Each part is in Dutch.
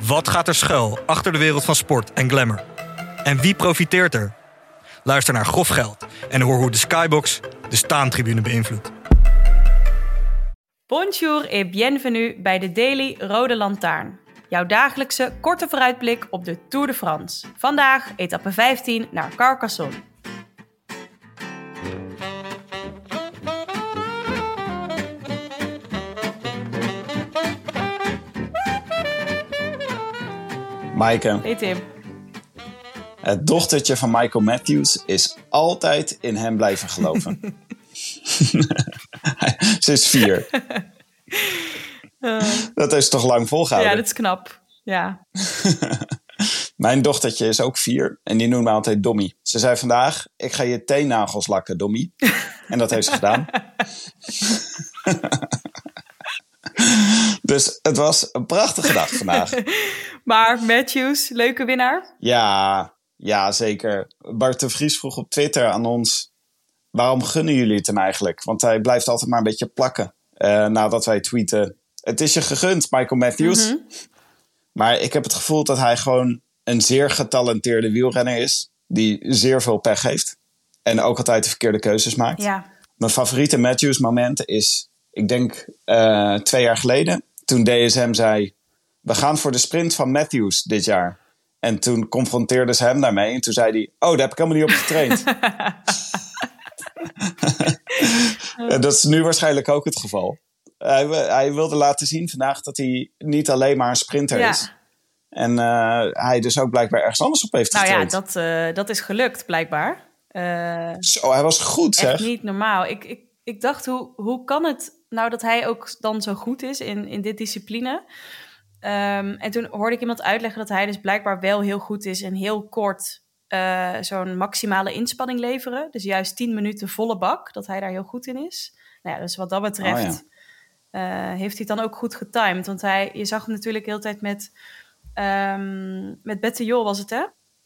Wat gaat er schuil achter de wereld van sport en glamour? En wie profiteert er? Luister naar Grof Geld en hoor hoe de Skybox de staantribune beïnvloedt. Bonjour et bienvenue bij de Daily Rode Lantaarn. Jouw dagelijkse korte vooruitblik op de Tour de France. Vandaag etappe 15 naar Carcassonne. Maaike, Hey Tim. het dochtertje van Michael Matthews is altijd in hem blijven geloven. Ze is vier. Dat is toch lang volgehouden? Ja, dat is knap. Ja. Mijn dochtertje is ook vier en die noemt me altijd Dommy. Ze zei vandaag, ik ga je teennagels lakken, Dommy. En dat heeft ze gedaan. Dus het was een prachtige dag vandaag. Maar Matthews, leuke winnaar. Ja, ja, zeker. Bart de Vries vroeg op Twitter aan ons... waarom gunnen jullie het hem eigenlijk? Want hij blijft altijd maar een beetje plakken. eh, nadat wij tweeten... Het is je gegund, Michael Matthews. Maar ik heb het gevoel dat hij gewoon een zeer getalenteerde wielrenner is. Die zeer veel pech heeft. En ook altijd de verkeerde keuzes maakt. Ja. Mijn favoriete Matthews moment is... Ik denk eh, twee jaar geleden. Toen DSM zei... We gaan voor de sprint van Matthews dit jaar. En toen confronteerden ze hem daarmee. En toen zei hij... Oh, daar heb ik helemaal niet op getraind. En dat is nu waarschijnlijk ook het geval. Hij, hij wilde laten zien vandaag dat hij niet alleen maar een sprinter Ja. is. En eh, hij dus ook blijkbaar ergens anders op heeft Nou ja, getraind. dat, eh, dat is gelukt blijkbaar. Eh, Zo, hij was goed zeg. echt niet normaal. Ik, ik, ik dacht, hoe, hoe kan het nou dat hij ook dan zo goed is in, in dit discipline? Ehm, en toen hoorde ik iemand uitleggen dat hij dus blijkbaar wel heel goed is en heel kort eh, zo'n maximale inspanning leveren. Dus juist 10 minuten volle bak, dat hij daar heel goed in is. Nou ja, dus wat dat betreft Oh eh, heeft hij het dan ook goed getimed. Want hij, je zag hem natuurlijk de hele tijd met, ehm met Bettiol was het hè?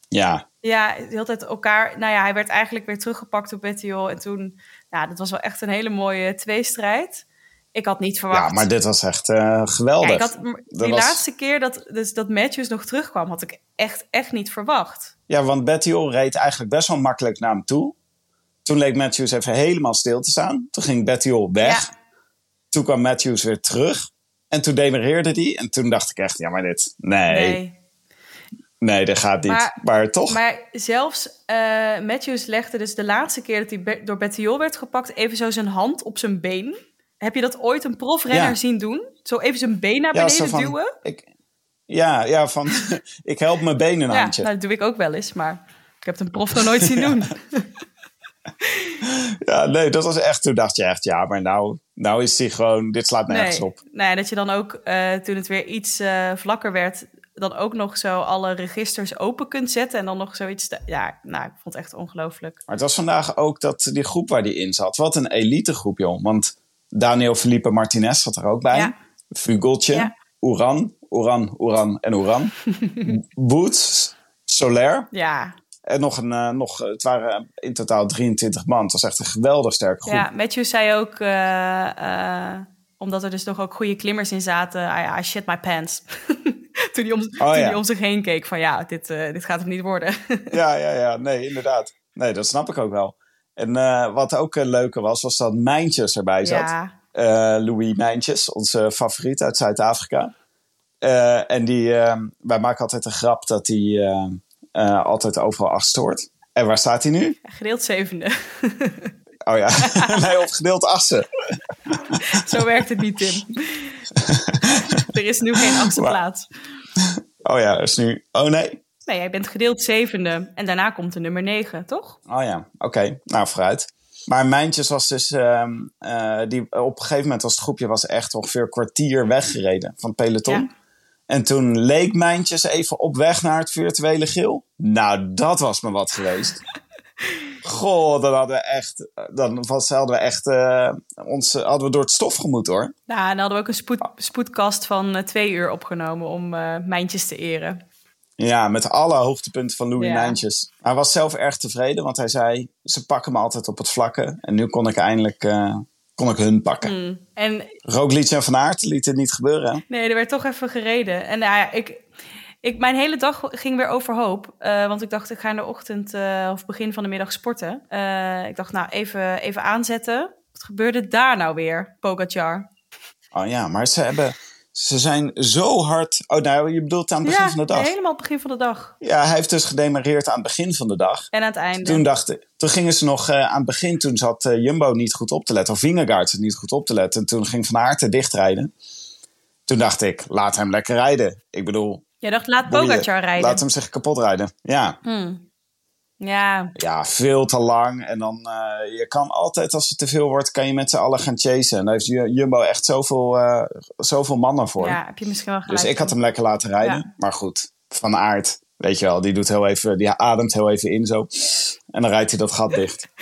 Ja, Ja, de hele tijd elkaar. Nou ja, hij werd eigenlijk weer teruggepakt door Bettiol. En toen, ja, dat was wel echt een hele mooie tweestrijd. Ik had niet verwacht. ja maar dit was echt eh, geweldig. Ja, ik had, die was- laatste keer dat, dus dat Matthews nog terugkwam, had ik echt, echt niet verwacht. Ja, want Bettiol reed eigenlijk best wel makkelijk naar hem toe. Toen leek Matthews even helemaal stil te staan. Toen ging Bettiol weg. Ja. Toen kwam Matthews weer terug. En toen demereerde hij. En toen dacht ik echt, ja, maar dit... Nee, nee, Nee. dat gaat niet. Maar, Maar- toch? Maar zelfs eh, Matthews legde dus de laatste keer dat hij door Bettiol werd gepakt, even zo zijn hand op zijn been. Heb je dat ooit een profrenner Ja. zien doen? Zo even zijn been naar ja, beneden van, duwen? Ik, ja, ja, van ik help mijn been een Ja, handje. nou, dat doe ik ook wel eens, maar ik heb het een prof nog nooit zien doen. Ja, nee, dat was echt... Toen dacht je echt, ja, maar nou, nou is hij gewoon... Dit slaat nergens nee, op. nee, dat je dan ook, eh, toen het weer iets eh, vlakker werd, dan ook nog zo alle registers open kunt zetten en dan nog zoiets. te- ja, nou, ik vond het echt ongelooflijk. Maar het was vandaag ook dat, die groep waar die in zat. Wat een elite groep, joh. Want Daniel Felipe Martinez zat er ook bij. Ja. Vugeltje, Ja. Oeran, Oeran, Oeran en Oeran. Boots, Soler. Ja, En nog een, eh, nog, het waren in totaal 23 man. Het was echt een geweldig sterke groep. ja Matthew zei ook, eh, eh, omdat er dus nog ook goede klimmers in zaten, I, I shit my pants. toen hij om, toen Oh, ja. hij om zich heen keek van ja, dit, dit gaat hem niet worden. Ja, ja, ja. Nee, inderdaad. Nee, dat snap ik ook wel. En eh, wat ook een leuke was, was dat Mijntjes erbij zat. ja, Eh, Louis Mijntjes, onze favoriet uit Zuid-Afrika. Eh, en die, eh, wij maken altijd een grap dat hij eh, eh, altijd overal achtste wordt. En waar staat hij nu? Gedeeld zevende. Oh ja, nee, op gedeeld achtste. Zo werkt het niet, Tim. er is nu geen achtste plaats. Oh ja, is nu... Oh nee. Nee, jij bent gedeeld zevende. En daarna komt de nummer negen, toch? Oh ja, oké. Nou, vooruit. Maar Mijntjes was dus... ehm, eh, die, op een gegeven moment was het groepje was echt ongeveer een kwartier weggereden van het peloton. Ja. En toen leek Mijntjes even op weg naar het virtuele geel. Nou, dat was me wat geweest. Goh, dan hadden we echt... Dan was, hadden we echt... eh, ons, hadden we door het stof gemoet, hoor. Nou, en dan hadden we ook een spoed, spoedkast van eh, twee uur opgenomen om eh mijntjes te eren. Ja, met alle hoogtepunten van Louis Ja. Mijntjes. Hij was zelf erg tevreden, want hij zei... Ze pakken me altijd op het vlakke. En nu kon ik eindelijk... eh, kon ik hun pakken. Mm. En Roglic en Van Aert liet het niet gebeuren. hè? nee, er werd toch even gereden. En nou ja, ik, ik, mijn hele dag ging weer overhoop. eh want ik dacht, ik ga in de ochtend eh, of begin van de middag sporten. Ik dacht, nou, even, even aanzetten. Wat gebeurde daar nou weer, Pogacar? Oh ja, maar ze hebben... Ze zijn zo hard... Oh, nou, je bedoelt aan het begin ja, van de dag. helemaal het begin van de dag. Ja, hij heeft dus gedemareerd aan het begin van de dag. En aan het einde. Toen, dachten, toen gingen ze nog eh, aan het begin, toen zat eh, Jumbo niet goed op te letten. Of Vingegaard niet goed op te letten. En toen ging Van Aert er dichtrijden. Toen dacht ik, laat hem lekker rijden. Ik bedoel, Jij dacht, laat. Pogacar rijden. laat hem zich kapot rijden. Ja, Hmm. Ja, ja, veel te lang. En dan, eh, je kan altijd, als het te veel wordt, kan je met z'n allen gaan chasen. En daar heeft Ju- Jumbo echt zoveel, eh, zoveel mannen voor. ja, heb je misschien wel gelijk. dus ik had hem lekker laten rijden. Ja. Maar goed, Van Aert, weet je wel, die, doet heel even, die ademt heel even in zo. En dan rijdt hij dat gat dicht.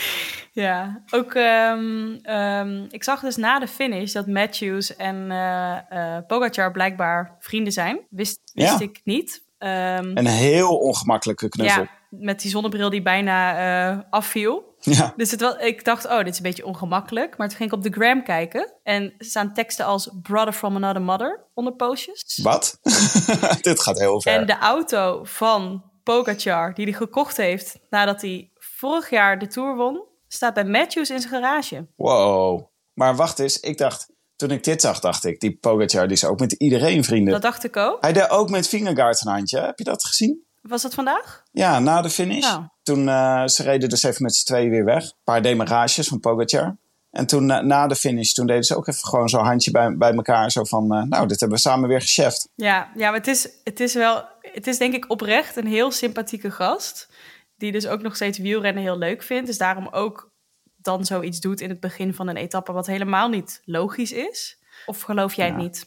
Ja, ook ehm, ehm, ik zag dus na de finish dat Matthews en eh Pogacar blijkbaar vrienden zijn. Wist, wist Ja. ik niet. Ehm, Een heel ongemakkelijke knuffel. ja, met die zonnebril die bijna eh, afviel. Ja. Dus het was, ik dacht, oh, dit is een beetje ongemakkelijk. Maar toen ging ik op de gram kijken. En er staan teksten als Brother from Another Mother onder postjes. Wat? Dit gaat heel ver. En de auto van Pogacar, die hij gekocht heeft nadat hij vorig jaar de Tour won, staat bij Matthews in zijn garage. Wow. Maar wacht eens, ik dacht, toen ik dit zag, dacht ik, die Pogacar die is ook met iedereen vrienden. Dat dacht ik ook. Hij deed ook met Vingegaard een handje. Heb je dat gezien? Was dat vandaag? Ja, na de finish. Nou. Toen uh, ze reden dus even met z'n tweeën weer weg. Een paar demarages van Pogacar. En toen na de finish, toen deden ze ook even gewoon zo'n handje bij, bij elkaar. Zo van, uh, nou, dit hebben we samen weer gecheft. Ja, ja maar het is, het is wel, het is denk ik oprecht een heel sympathieke gast. Die dus ook nog steeds wielrennen heel leuk vindt. Dus daarom ook dan zoiets doet in het begin van een etappe wat helemaal niet logisch is. Of geloof jij Ja. het niet?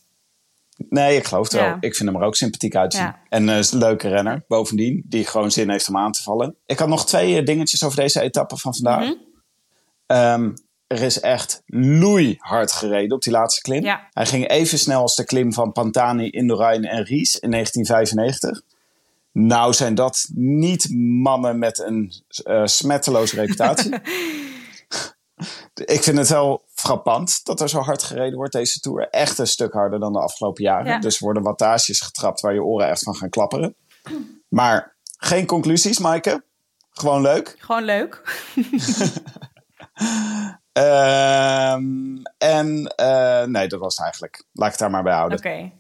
Nee, ik geloof het Ja. wel. Ik vind hem er ook sympathiek uitzien. Ja. En uh, is een leuke renner, bovendien, die gewoon zin heeft om aan te vallen. Ik had nog twee uh, dingetjes over deze etappe van vandaag. Mhm. Um, er is echt loeihard gereden op die laatste klim. Ja. Hij ging even snel als de klim van Pantani, Indurain en Ries in 1995. Nou zijn dat niet mannen met een uh, smetteloze reputatie. Ik vind het wel frappant dat er zo hard gereden wordt deze Tour. Echt een stuk harder dan de afgelopen jaren. Ja. Dus worden wattages getrapt waar je oren echt van gaan klapperen. Maar geen conclusies, Maaike. Gewoon leuk. Gewoon leuk. Um, en uh, nee, dat was het eigenlijk. Laat ik het daar maar bij houden. Oké. Okay.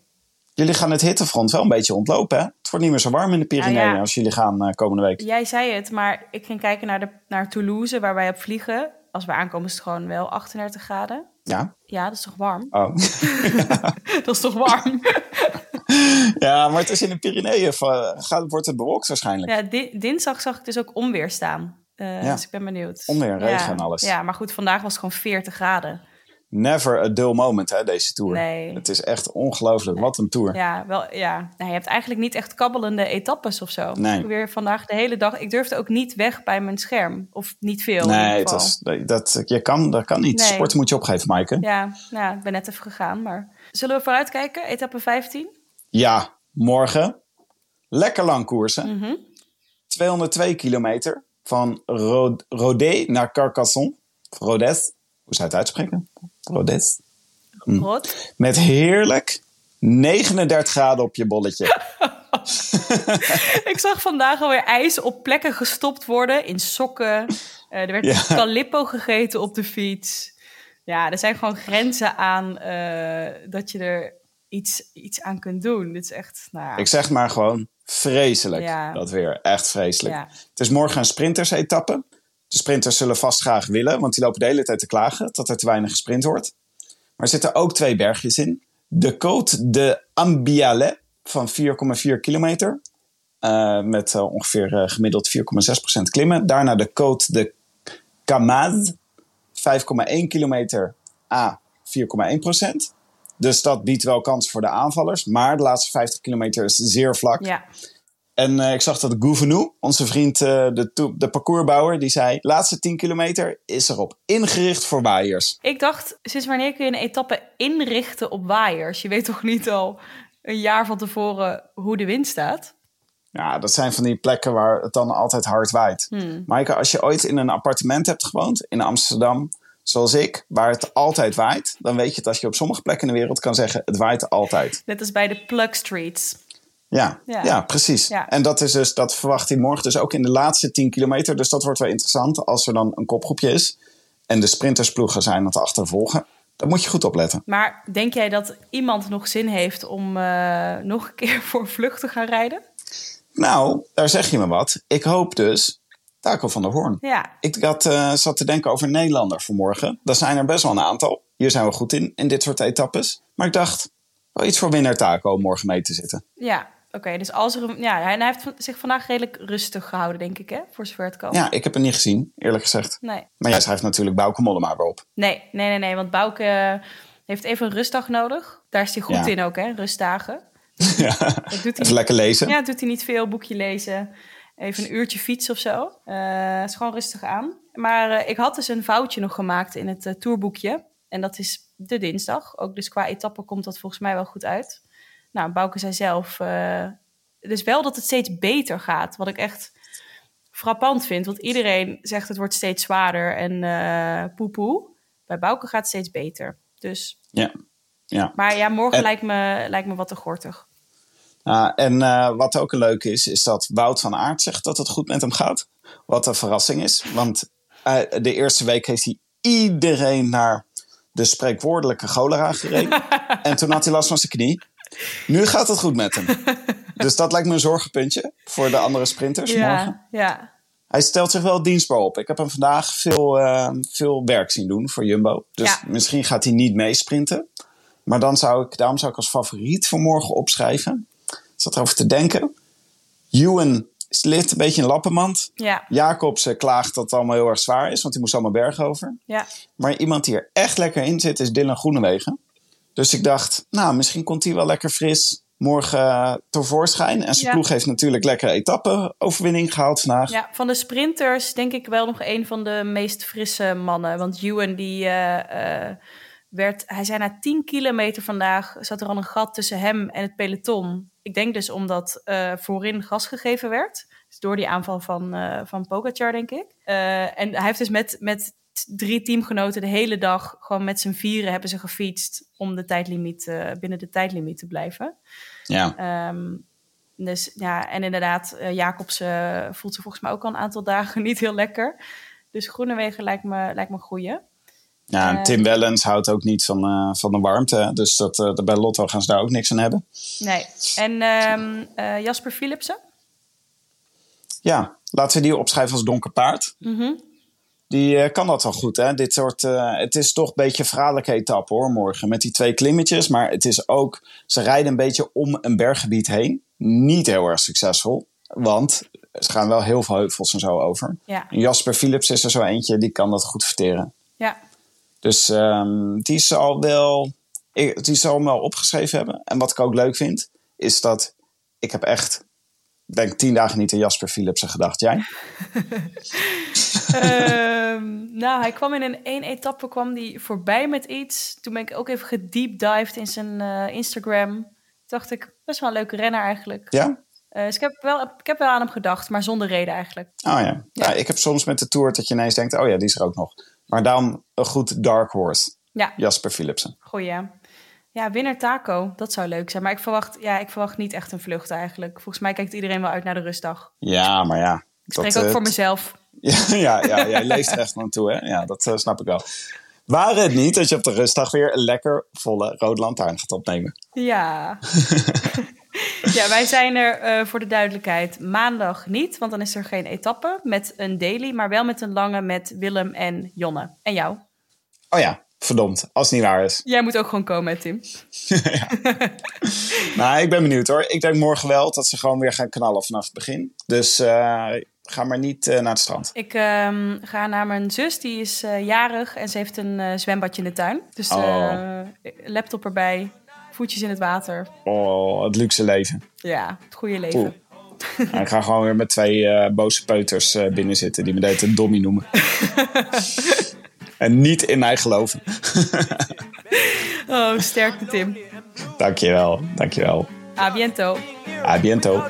Jullie gaan het hittefront wel een beetje ontlopen, hè? Het wordt niet meer zo warm in de Pyreneeën Nou ja. als jullie gaan uh, komende week. Jij zei het, maar ik ging kijken naar, de, naar Toulouse, waar wij op vliegen. Als we aankomen is het gewoon wel 38 graden. Ja? Ja, dat is toch warm? Oh. dat is toch warm? ja, maar het is in de Pyreneeën. Gaat, wordt het bewolkt waarschijnlijk. Ja, di dinsdag zag ik dus ook onweer staan. Uh, ja. Dus ik ben benieuwd. Onweer, regen ja. en alles. Ja, maar goed, vandaag was het gewoon 40 graden. Never a dull moment, hè, deze tour. Nee. Het is echt ongelooflijk. Nee. Wat een tour. Ja, wel, ja. Nou, je hebt eigenlijk niet echt kabbelende etappes of zo. Nee. Weer vandaag de hele dag. Ik durfde ook niet weg bij mijn scherm. Of niet veel. Nee, is, dat, je kan, dat kan niet. Nee. Sporten moet je opgeven, Maaike. Ja, nou, ik ben net even gegaan. Maar zullen we vooruitkijken? Etappe 15? Ja, morgen. Lekker lang koersen. Mm -hmm. 202 kilometer van Rod Rodé naar Carcassonne. Rodez. Hoe zou je het uitspreken? Hm. Met heerlijk 39 graden op je bolletje. ik zag vandaag alweer ijs op plekken gestopt worden. In sokken. Uh, er werd Ja. calippo gegeten op de fiets. Ja, er zijn gewoon grenzen aan uh, dat je er iets, iets aan kunt doen. Dit is echt, nou ja. Ik zeg maar gewoon vreselijk. Ja. Dat weer. Echt vreselijk. Ja. Het is morgen een sprinters-etappe. De sprinters zullen vast graag willen, want die lopen de hele tijd te klagen dat er te weinig gesprint wordt. Maar er zitten ook twee bergjes in. De Côte de Ambialet van 4,4 kilometer. eh, met eh, ongeveer eh, gemiddeld 4,6% klimmen. Daarna de Côte de Camaz. 5,1 kilometer A 4,1%. Dus dat biedt wel kans voor de aanvallers. Maar de laatste 50 kilometer is zeer vlak. ja. En eh, ik zag dat Gouvenou, onze vriend, eh, de, de parcoursbouwer, die zei: laatste 10 kilometer is erop ingericht voor waaiers. Ik dacht, sinds wanneer kun je een etappe inrichten op waaiers? Je weet toch niet al een jaar van tevoren hoe de wind staat? Ja, dat zijn van die plekken waar het dan altijd hard waait. Hmm. Maaike, als je ooit in een appartement hebt gewoond in Amsterdam, zoals ik, waar het altijd waait, dan weet je dat je op sommige plekken in de wereld kan zeggen: het waait altijd. Net als bij de Plug Streets. Ja, ja. Ja. precies. Ja. En dat is dus, dat verwacht hij morgen dus ook in de laatste 10 kilometer. Dus dat wordt wel interessant als er dan een kopgroepje is. En de sprintersploegen zijn aan het achtervolgen. Dan moet je goed opletten. Maar denk jij dat iemand nog zin heeft om eh, nog een keer voor vlucht te gaan rijden? Nou, daar zeg je me wat. Ik hoop dus Taco van der Hoorn. Ja, Ik had, eh, zat te denken over Nederlander vanmorgen. Daar zijn er best wel een aantal. Hier zijn we goed in, in dit soort etappes. Maar ik dacht, wel iets voor winnaar Taco om morgen mee te zitten. ja. Oké, dus als er een... Ja, hij hij heeft zich vandaag redelijk rustig gehouden, denk ik, hè? Voor zover het kan. Ja, ik heb het niet gezien, eerlijk gezegd. Nee. Maar jij schrijft natuurlijk Bauke Mollema weer op. Nee, nee, nee, nee. Want Bouke heeft even een rustdag nodig. Daar is hij goed Ja. in ook, hè? Rustdagen. ja. Dat doet hij Even lekker lezen. Ja, doet hij niet veel. Boekje lezen. Even een uurtje fietsen of zo. Eh is gewoon rustig aan. Maar eh, ik had dus een foutje nog gemaakt in het eh, tourboekje. En dat is de dinsdag. Ook dus qua etappe komt dat volgens mij wel goed uit. Nou, Bouke zei zelf... dus wel dat het steeds beter gaat. Wat ik echt frappant vind. Want iedereen zegt het wordt steeds zwaarder en eh poepoe. Bij Bouke gaat het steeds beter. Dus, Ja. ja. maar ja, morgen En- lijkt, me, lijkt me wat te gortig. Ah, en eh, wat ook een leuk is, is dat Wout van Aert zegt dat het goed met hem gaat. Wat een verrassing is. Want de eerste week heeft hij iedereen naar de spreekwoordelijke cholera gereden. en toen had hij last van zijn knie. Nu gaat het goed met hem. Dus dat lijkt me een zorgenpuntje voor de andere sprinters morgen. Ja. Hij stelt zich wel dienstbaar op. Ik heb hem vandaag veel, eh, veel werk zien doen voor Jumbo. Dus Ja. misschien gaat hij niet meesprinten. Maar dan zou ik, daarom zou ik als favoriet voor morgen opschrijven. Ik zat erover te denken. Ewan ligt een beetje in lappenmand. Ja, Jacobsen klaagt dat het allemaal heel erg zwaar is, want hij moest allemaal bergen over. ja. Maar iemand die er echt lekker in zit, is Dylan Groenewegen. Dus ik dacht, nou, misschien komt hij wel lekker fris morgen eh, tevoorschijn. En zijn Ja. ploeg heeft natuurlijk lekker etappe-overwinning gehaald vandaag. Ja, van de sprinters denk ik wel nog een van de meest frisse mannen. Want Ewan die eh, eh, werd, hij zei na 10 kilometer vandaag zat er al een gat tussen hem en het peloton. Ik denk dus omdat eh, voorin gas gegeven werd. Dus door die aanval van, van Pogacar, denk ik. En hij heeft dus met, met drie teamgenoten de hele dag gewoon met z'n vieren hebben ze gefietst om de tijdlimiet, eh, binnen de tijdlimiet te blijven. Ja. Ehm, dus ja, en inderdaad, Jacobs eh, voelt zich volgens mij ook al een aantal dagen niet heel lekker. Dus Groenewegen lijkt me, lijkt me een goeie. Ja, en Tim Wellens houdt ook niet van, van de warmte. Dus dat, bij Lotto gaan ze daar ook niks aan hebben. Nee. En ehm, eh, Jasper Philipsen? Ja, laten we die opschrijven als donker paard. Mhm. Die eh, kan dat wel goed, hè? Dit soort, eh, het is toch een beetje een verraderlijke etappe, hoor, morgen. Met die twee klimmetjes. Maar het is ook, ze rijden een beetje om een berggebied heen. Niet heel erg succesvol. Want ze gaan wel heel veel heuvels en zo over. Ja. En Jasper Philips is er zo eentje, die kan dat goed verteren. Ja. Dus ehm, die zal wel, ik- die zal hem wel opgeschreven hebben. En wat ik ook leuk vind, is dat ik heb echt, denk tien dagen niet aan Jasper Philipsen gedacht. Jij? Ehm, nou, hij kwam in een één etappe kwam die voorbij met iets. Toen ben ik ook even gedeepdived in zijn eh, Instagram. Toen dacht ik, best wel een leuke renner eigenlijk. Ja? Eh, dus ik heb, wel, ik heb wel aan hem gedacht, maar zonder reden eigenlijk. Oh ja. ja. ik heb soms met de Tour dat je ineens denkt, oh ja, die is er ook nog. Maar daarom een goed dark horse, Ja, Jasper Philipsen. goeie. Ja, winnaar Taco, dat zou leuk zijn. Maar ik verwacht, ja, ik verwacht niet echt een vlucht eigenlijk. Volgens mij kijkt iedereen wel uit naar de rustdag. Ja, maar ja. Ik spreek ook eh, voor mezelf. Ja, ja, ja, jij leeft er echt naartoe, hè? Ja, dat eh, snap ik wel. Waren het niet dat je op de rustdag weer een lekker volle rode lantaarn gaat opnemen? Ja. ja, wij zijn er eh, voor de duidelijkheid maandag niet, want dan is er geen etappe met een daily, maar wel met een lange met Willem en Jonne. En jou? Oh ja, verdomd, als het niet waar is. Jij moet ook gewoon komen, Tim. Nou, ik ben benieuwd hoor. Ik denk morgen wel dat ze gewoon weer gaan knallen vanaf het begin. Dus eh, ga maar niet eh, naar het strand. Ik ehm, ga naar mijn zus, die is eh, jarig en ze heeft een eh, zwembadje in de tuin. Dus Oh. laptop erbij, voetjes in het water. Oh, het luxe leven. Ja, het goede leven. En ik ga gewoon weer met twee boze peuters binnen zitten die me de hele tijd Dommy noemen. en niet in mij geloven. Oh, sterkte Tim. Dankjewel, dankjewel. A biento. A biento.